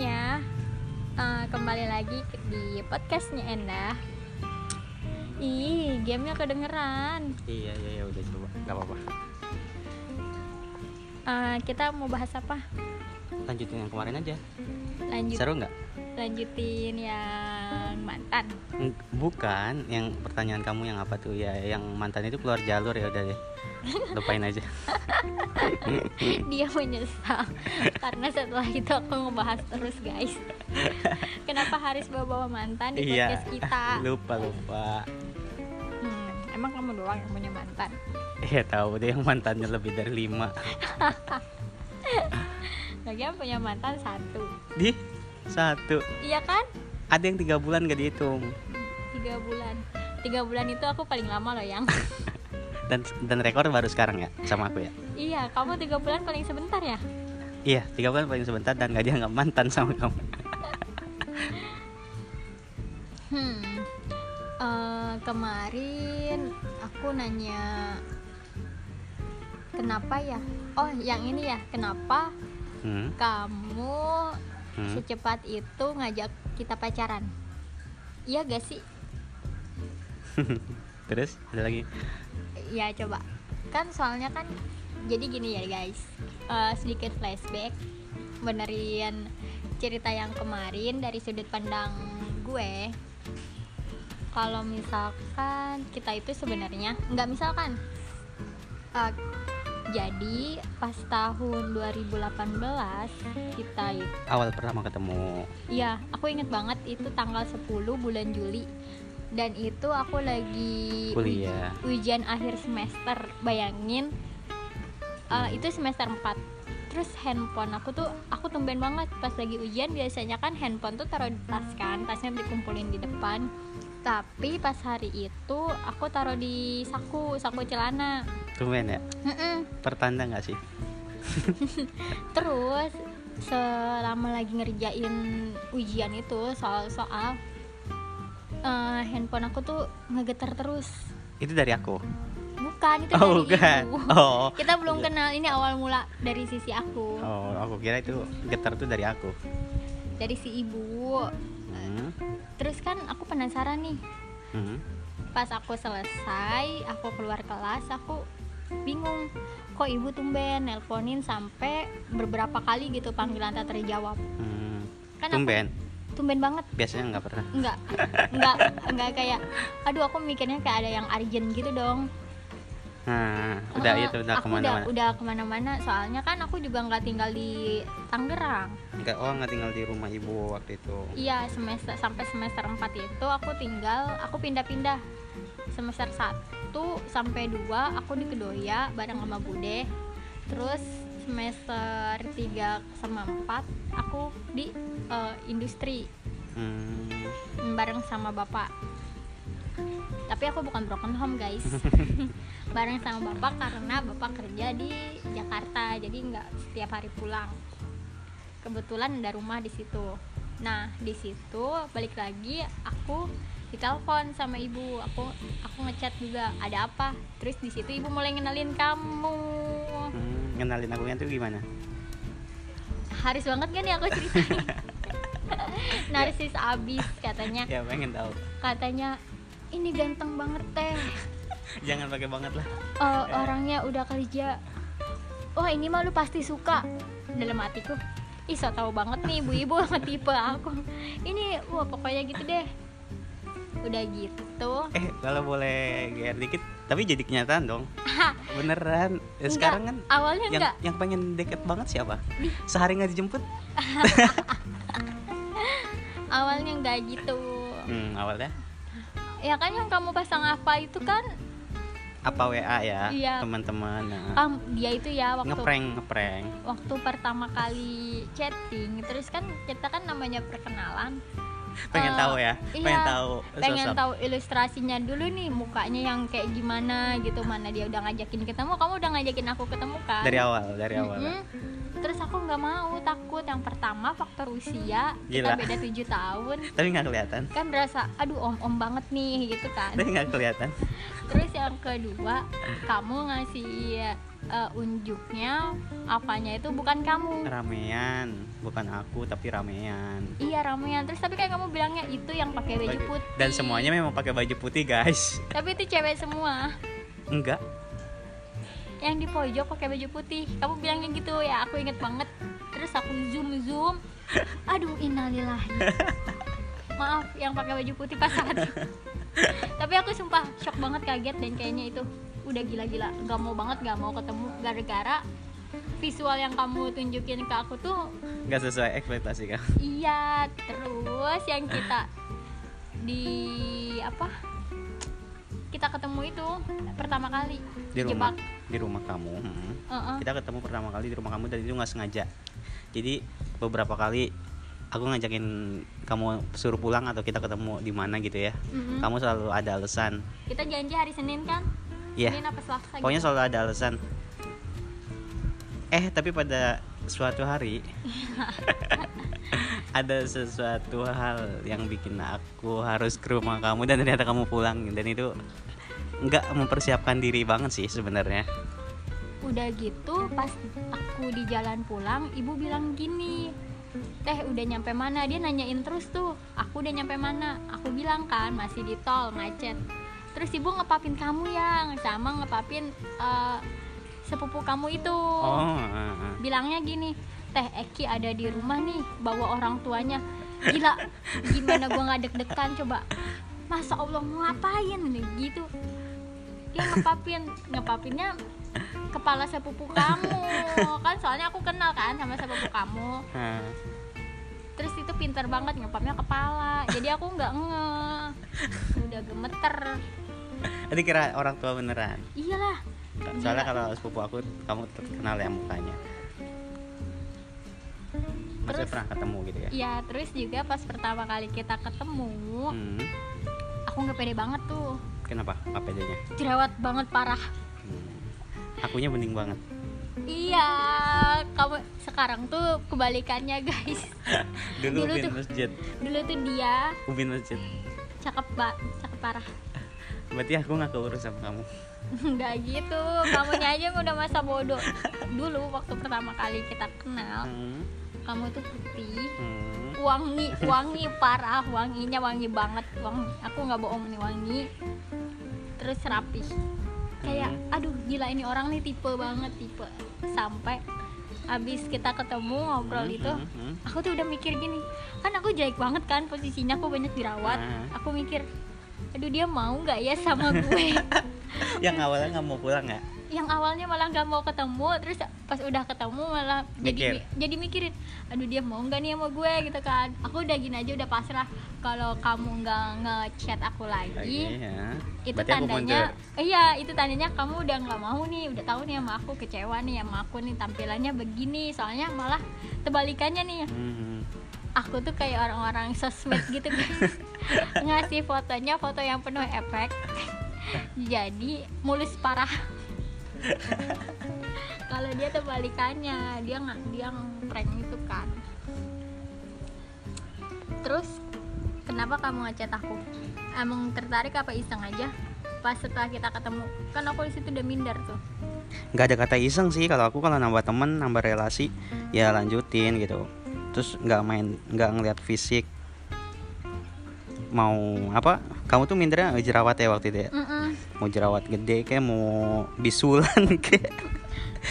semuanya Eh, Kembali lagi di podcastnya Enda Ih, gamenya kedengeran Iya iya ya udah coba nggak apa-apa. Eh, Kita mau bahas apa? Lanjutin yang kemarin aja. Lanjut, Seru nggak? lanjutin yang mantan Bukan yang pertanyaan kamu yang apa tuh ya yang mantan itu keluar jalur ya udah deh. Lupain aja. Dia menyesal Karena setelah itu aku ngebahas terus guys Kenapa Haris bawa-bawa mantan di Iya. podcast kita Lupa lupa. hmm, Emang kamu doang yang punya mantan? Iya tahu deh yang mantannya lebih dari lima. Lagian punya mantan satu Di satu. Iya kan? Ada yang tiga bulan gak dihitung. tiga bulan tiga bulan itu aku paling lama loh yang Dan dan rekor baru sekarang ya sama aku ya. iya kamu tiga bulan paling sebentar ya Iya tiga bulan paling sebentar dan gak dianggap mantan sama kamu. hmm eh, kemarin aku nanya kenapa ya oh yang ini ya kenapa Hmm. kamu Hmm. secepat itu ngajak kita pacaran. Iya gak sih? Terus ada lagi. ya coba. Kan soalnya kan jadi gini ya guys Eh, sedikit flashback benerin cerita yang kemarin dari sudut pandang gue. Kalau misalkan kita itu sebenarnya nggak misalkan Eh, jadi pas tahun 2018 kita itu Awal pertama ketemu. Iya, aku inget banget itu tanggal 10 bulan Juli dan itu aku lagi uj- Kuliah. ujian akhir semester. Bayangin uh, itu semester 4. Terus handphone aku tuh aku tumben banget pas lagi ujian biasanya kan handphone tuh taruh di tas kan, tasnya dikumpulin di depan. Tapi pas hari itu aku taruh di saku, saku celana. Tumben ya. Mm-mm. Pertanda nggak sih? Terus selama lagi ngerjain ujian itu soal-soal eh, handphone aku tuh ngegetar terus. Itu dari aku. Bukan itu Oh, dari bukan. ibu. Oh. Kita belum kenal ini awal mula dari sisi aku, Oh, aku kira itu getar tuh dari aku. dari si ibu. Terus kan aku penasaran nih. Hmm. Pas aku selesai, aku keluar kelas, aku bingung. Kok ibu tumben nelponin sampai beberapa kali gitu panggilan tak terjawab. Hmm. Kan aku- Tumben. tumben banget Biasanya nggak pernah. enggak enggak enggak kayak aduh aku mikirnya kayak ada yang urgent gitu dong Nah, udah Eh, itu udah ke mana-mana. udah udah ke mana-mana soalnya kan aku juga nggak tinggal di Tangerang Nggak, oh nggak tinggal di rumah ibu waktu itu. iya semester sampai semester 4 itu aku tinggal aku pindah-pindah semester 1 sampai 2 aku di Kedoya bareng sama Bude terus semester 3 sama 4 aku di eh, industri Hmm. bareng sama bapak tapi aku bukan broken home guys. Bareng sama bapak karena bapak kerja di Jakarta jadi nggak setiap hari pulang. Kebetulan ada rumah di situ. Nah di situ balik lagi aku ditelepon sama ibu. Aku aku ngechat juga ada apa? Terus di situ ibu mulai ngenalin kamu. Hmm, Ngenalin aku tuh gimana? harus banget kan ya aku ceritain narsis abis katanya. Ya pengen tahu. katanya ini ganteng banget teh. Jangan pakai banget lah. Eh, orangnya udah kerja. Wah ini mah lu pasti suka. Dalam hatiku ih so tau banget nih ibu-ibu sama tipe aku. Ini wah pokoknya gitu deh. Udah gitu. Eh, kalau boleh GR dikit, tapi jadi kenyataan dong. Beneran. Ya, Enggak, sekarang kan awalnya yang enggak. yang pengen deket banget siapa? Sehari nggak dijemput? awalnya enggak gitu. Hmm, awalnya ya kan yang kamu pasang apa itu kan apa WA ya, Iya. teman-teman. Nah, um, dia itu ya waktu ngeprank, ngeprank. waktu pertama kali chatting terus kan kita kan namanya perkenalan Pengen Eh, tahu ya, pengen iya, tahu pengen sosok. tahu ilustrasinya dulu nih mukanya yang kayak gimana gitu mana dia udah ngajakin ketemu kamu udah ngajakin aku ketemu kan dari awal, dari awal. Mm-mm. terus aku nggak mau takut yang pertama faktor usia kita Gila. beda tujuh tahun tapi nggak kelihatan kan berasa aduh om om banget nih gitu kan tapi nggak kelihatan terus yang kedua kamu ngasih eh, unjuknya apanya itu bukan kamu. Ramean bukan aku tapi ramean. Iya ramean. Terus tapi kayak kamu bilangnya itu yang pakai baju putih. dan semuanya memang pakai baju putih guys. Tapi itu cewek semua. Enggak. Yang di pojok pakai baju putih. Kamu bilangnya gitu ya aku inget banget. Terus aku zoom zoom aduh innalillahi. Maaf yang pakai baju putih pas saat tapi aku sumpah shock banget kaget dan kayaknya itu udah gila-gila gak mau banget gak mau ketemu. Gara-gara visual yang kamu tunjukin ke aku tuh nggak sesuai ekspektasi kan iya terus yang kita di apa kita ketemu itu pertama kali di rumah jebak di rumah kamu hmm. Heeh. kita ketemu pertama kali di rumah kamu dan itu nggak sengaja. Jadi beberapa kali aku ngajakin kamu suruh pulang atau kita ketemu di mana gitu ya. Mm-mm. kamu selalu ada alasan. Kita janji hari Senin kan Iya. Apa Selasa pokoknya gitu. selalu ada alasan. Eh tapi pada suatu hari ada sesuatu hal yang bikin aku harus ke rumah kamu dan ternyata kamu pulang. Dan itu nggak mempersiapkan diri banget sih sebenarnya. Udah gitu pas aku di jalan pulang ibu bilang gini teh udah nyampe mana? Dia nanyain terus tuh aku udah nyampe mana? Aku bilang kan masih di tol macet terus ibu ngepapin kamu yang sama ngepapin eh, sepupu kamu itu. Oh ah, ah. bilangnya gini teh Eki ada di rumah nih bawa orang tuanya. Gila gimana gua nggak deg-degan coba. Masa Allah mau ngapain? Nih gitu. Dia ngepapin ngepapinnya kepala sepupu kamu. Kan soalnya aku kenal kan sama sepupu kamu. Terus itu pinter banget ngepapnya kepala. Jadi aku nggak nge. Udah gemeter Tadi kira orang tua beneran. iyalah Soalnya kalau sepupu aku kamu terkenal ya mukanya. Maksudnya Terus? pernah ketemu gitu ya? Iya terus juga pas pertama kali kita ketemu Hmm. aku nggak pede banget tuh Kenapa? Apa bedanya? jerawat banget parah Hmm. Akunya bening banget. Iya, kamu sekarang tuh kebalikannya guys. Dulu, Dulu Ubin tuh- masjid. Dulu tuh dia Ubin masjid. cakep banget, cakep parah. Berarti aku nggak keurus sama kamu. Enggak gitu, kamunya aja yang udah masa bodoh. Dulu waktu pertama kali kita kenal, Hmm. kamu tuh putih, Hmm. wangi, wangi parah, wanginya wangi banget, wangi. Aku nggak bohong nih wangi. Terus rapi. Kayak, aduh gila ini orang nih tipe banget tipe. Sampai abis kita ketemu ngobrol Hmm, itu, hmm, hmm. aku tuh udah mikir gini kan aku jelek banget kan posisinya aku banyak dirawat Nah. aku mikir aduh dia mau nggak ya sama gue Yang awalnya nggak mau pulang nggak? yang awalnya malah nggak mau ketemu terus pas udah ketemu malah jadi Mikir. jadi mikirin aduh dia mau nggak nih sama gue gitu kan aku udah gini aja udah pasrah kalau kamu nggak ngechat aku lagi Lagi ya. itu Berarti tandanya eh, iya itu tandanya kamu udah nggak mau nih udah tahu nih sama aku kecewa nih sama aku nih tampilannya begini soalnya malah kebalikannya nih Hmm. Aku tuh kayak orang-orang sosmed gitu guys ngasih fotonya foto yang penuh efek. Jadi mulus parah. Kalau dia tuh balikannya dia nggak dia prank itu kan. Terus kenapa kamu ngechat aku? Emang tertarik apa iseng aja? Pas setelah kita ketemu kan aku di situ udah minder tuh. Nggak ada kata iseng sih kalau aku kalau nambah temen nambah relasi ya lanjutin gitu terus nggak main nggak ngeliat fisik. Mau apa? Kamu tuh mindernya jerawat ya waktu itu ya? Mm-mm. mau jerawat gede kayak mau bisulan kayak.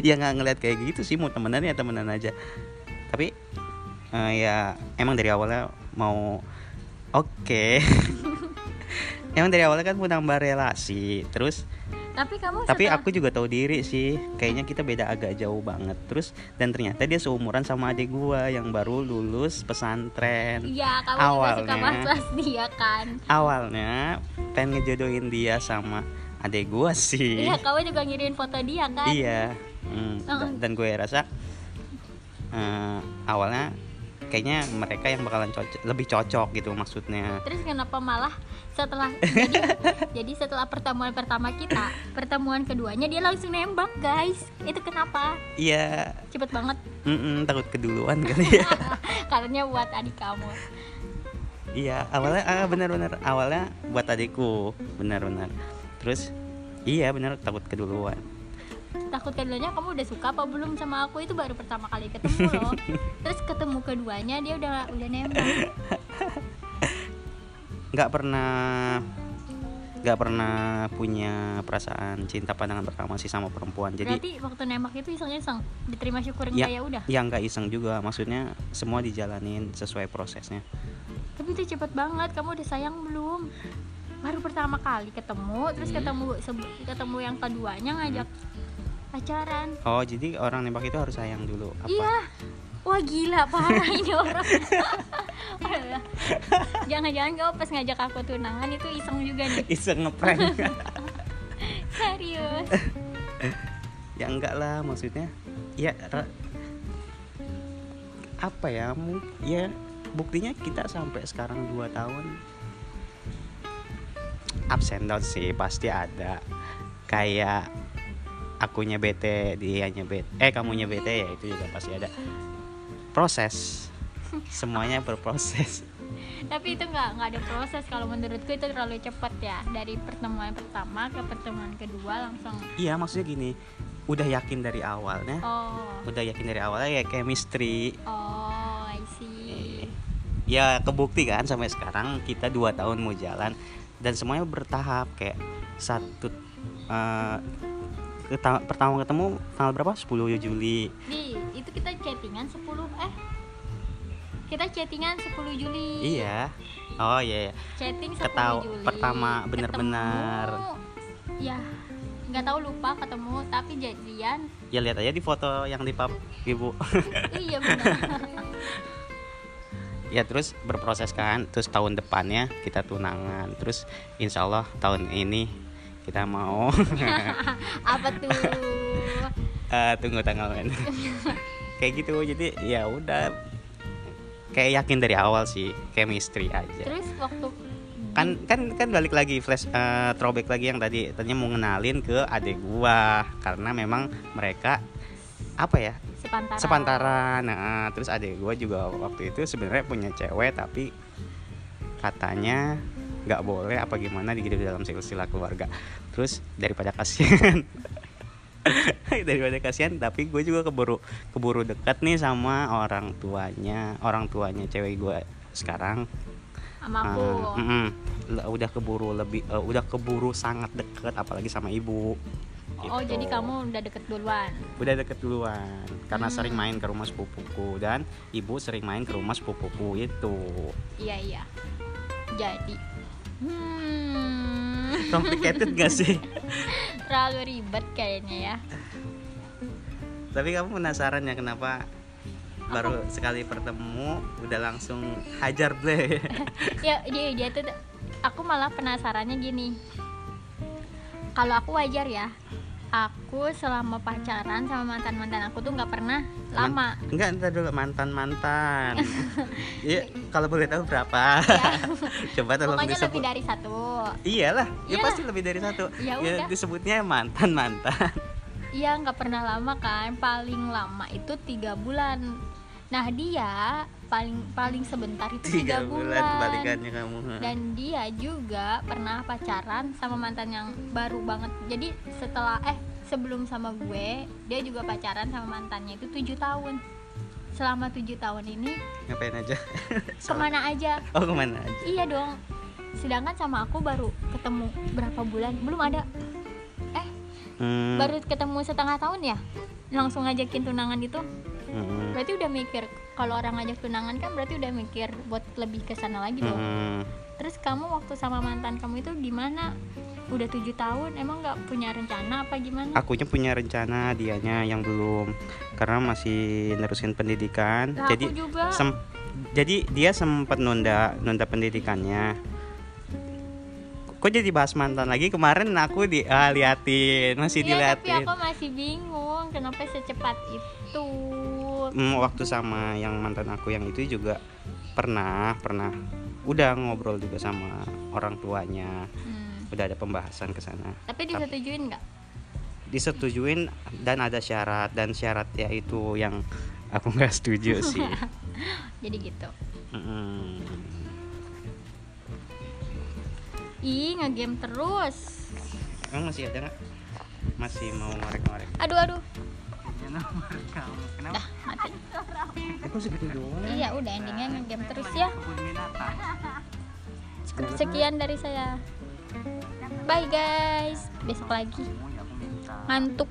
Ya nggak ngeliat kayak gitu sih mau temenan ya temenan aja. Tapi eh, ya emang dari awalnya mau oke. Emang dari awalnya kan mau nambah relasi terus tapi kamu tapi setelah- aku juga tahu diri sih kayaknya kita beda agak jauh banget terus dan ternyata dia seumuran sama adik gua yang baru lulus pesantren Iya, kamu juga suka Awalnya- dia kan. awalnya pengen ngejodohin dia sama adik gua sih Iya, kamu juga ngirim foto dia kan. iya Hmm, Heeh. dan gue rasa eh, awalnya kayaknya mereka yang bakalan cocok lebih cocok gitu maksudnya. Terus kenapa malah setelah jadi jadi setelah pertemuan pertama kita pertemuan keduanya dia langsung nembak guys. Itu kenapa? Iya. Cepet banget. Mm-mm, takut keduluan kali ya. Karena buat adik kamu. Iya awalnya ah, benar-benar awalnya buat adikku benar-benar terus iya benar takut keduluan takut keduanya kamu udah suka apa belum sama aku. Itu baru pertama kali ketemu loh. Terus ketemu keduanya dia udah udah nembak. Nggak pernah nggak pernah punya perasaan cinta pandangan pertama sih sama perempuan. Jadi berarti waktu nembak itu iseng-iseng diterima syukur Ya. enggak ya? Udah? yang nggak iseng juga. Maksudnya semua dijalanin sesuai prosesnya. Tapi itu cepet banget. Kamu udah sayang belum? Baru pertama kali ketemu terus Hmm. ketemu ketemu yang keduanya ngajak pacaran. Oh jadi orang nembak itu harus sayang dulu. Apa? Iya. Wah gila parah ini orang. Jangan-jangan kau pas ngajak aku tunangan itu iseng juga nih. Iseng ngeprank. Serius. Ya enggak lah maksudnya. Ya apa ya mu- ya buktinya kita sampai sekarang 2 tahun. Ups and down sih pasti ada. Kayak akunya bete dianya bete eh kamunya bete ya itu juga pasti ada. Proses. Semuanya berproses. Tapi itu nggak nggak ada proses. Kalau menurutku itu terlalu cepat ya. Dari pertemuan pertama ke pertemuan kedua langsung. Iya maksudnya gini. Udah yakin dari awalnya. Oh. Udah yakin dari awalnya ya chemistry. Oh I see. Ya kebukti kan sampai sekarang kita dua tahun mau jalan dan semuanya bertahap. Kayak satu eh, keta- pertama ketemu tanggal berapa? 10 Juli. Di itu kita chattingan 10 eh? Kita chattingan 10 Juli. Iya. Oh iya, iya. chatting 10 Ketau- Juli pertama bener-bener. Ketemu, ya nggak tahu lupa ketemu tapi jadian. Ya lihat aja di foto yang di pub ibu. Iya benar. Ya terus berproses kan. Terus tahun depannya kita tunangan. Terus insya Allah tahun ini kita mau. Apa tuh? Eh, tunggu tanggal main kayak gitu jadi ya udah. Kayak yakin dari awal sih chemistry aja. Terus waktu kan kan kan balik lagi flash eh, throwback lagi yang tadi. Tadinya mau ngenalin ke adik gua karena memang mereka apa ya? Sepantaran. Sepantaran nah terus adik gua juga waktu itu sebenarnya punya cewek tapi katanya nggak boleh apa gimana di dalam silsilah keluarga. Terus daripada kasihan daripada kasihan tapi gue juga keburu keburu dekat nih sama orang tuanya orang tuanya cewek gue sekarang. Sama aku. Ah, mm-mm. L- udah keburu lebih eh, udah keburu sangat deket apalagi sama ibu. Oh Gitu. jadi kamu udah deket duluan? Udah deket duluan karena Hmm. sering main ke rumah sepupuku dan ibu sering main ke rumah sepupuku itu. Iya iya. Jadi hmm. Complicated gak sih? Terlalu ribet kayaknya ya. Tapi kamu penasaran ya kenapa baru sekali bertemu udah langsung hajar ble ya dia dia tuh aku malah penasarannya gini. Kalau aku wajar ya aku selama pacaran sama mantan mantan aku tuh nggak pernah lama. Enggak entar dulu mantan mantan Iya kalau boleh tahu berapa? Coba tolong pokoknya disebut. lebih dari satu. Iyalah ya pasti lebih dari satu. Ya udah. disebutnya mantan mantan iya nggak pernah lama kan. Paling lama itu tiga bulan nah dia paling paling sebentar itu tiga tiga, bulan bulan, kamu. Dan dia juga pernah pacaran sama mantan yang baru banget. Jadi setelah eh sebelum sama gue dia juga pacaran sama mantannya itu tujuh tahun. Selama tujuh tahun ini ngapain aja? Ke mana aja. Oh ke mana aja? Iya dong. Sedangkan sama aku baru ketemu berapa bulan? Belum ada. Eh Hmm, baru ketemu setengah tahun ya? Langsung ngajakin tunangan itu hmm, berarti udah mikir kalau orang ngajak tunangan kan berarti udah mikir buat lebih ke sana lagi dong. Hmm. terus kamu waktu sama mantan kamu itu gimana? Udah tujuh tahun emang nggak punya rencana apa gimana? Akunya punya rencana dianya yang belum. Karena masih nerusin pendidikan. Lah, jadi aku juga. sem- jadi dia sempat nunda nunda pendidikannya. Kok jadi bahas mantan lagi? Kemarin aku di ah, liatin masih Iya, tapi diliatin. aku masih bingung kenapa secepat itu mm, waktu sama yang mantan aku yang itu juga pernah pernah udah ngobrol juga sama orang tuanya Hmm. udah ada pembahasan ke sana Tapi disetujuin nggak? disetujuin dan ada syarat dan syaratnya itu yang aku nggak setuju sih Jadi gitu. Mm-mm. Ih, ngegame terus. emang masih ada nggak masih mau ngorek-ngorek Aduh, aduh. Dah, mati. aku segitu doang Iya, udah endingnya ngegame terus ya. Cukup sekian dari saya. Bye guys. Besok lagi. Ngantuk.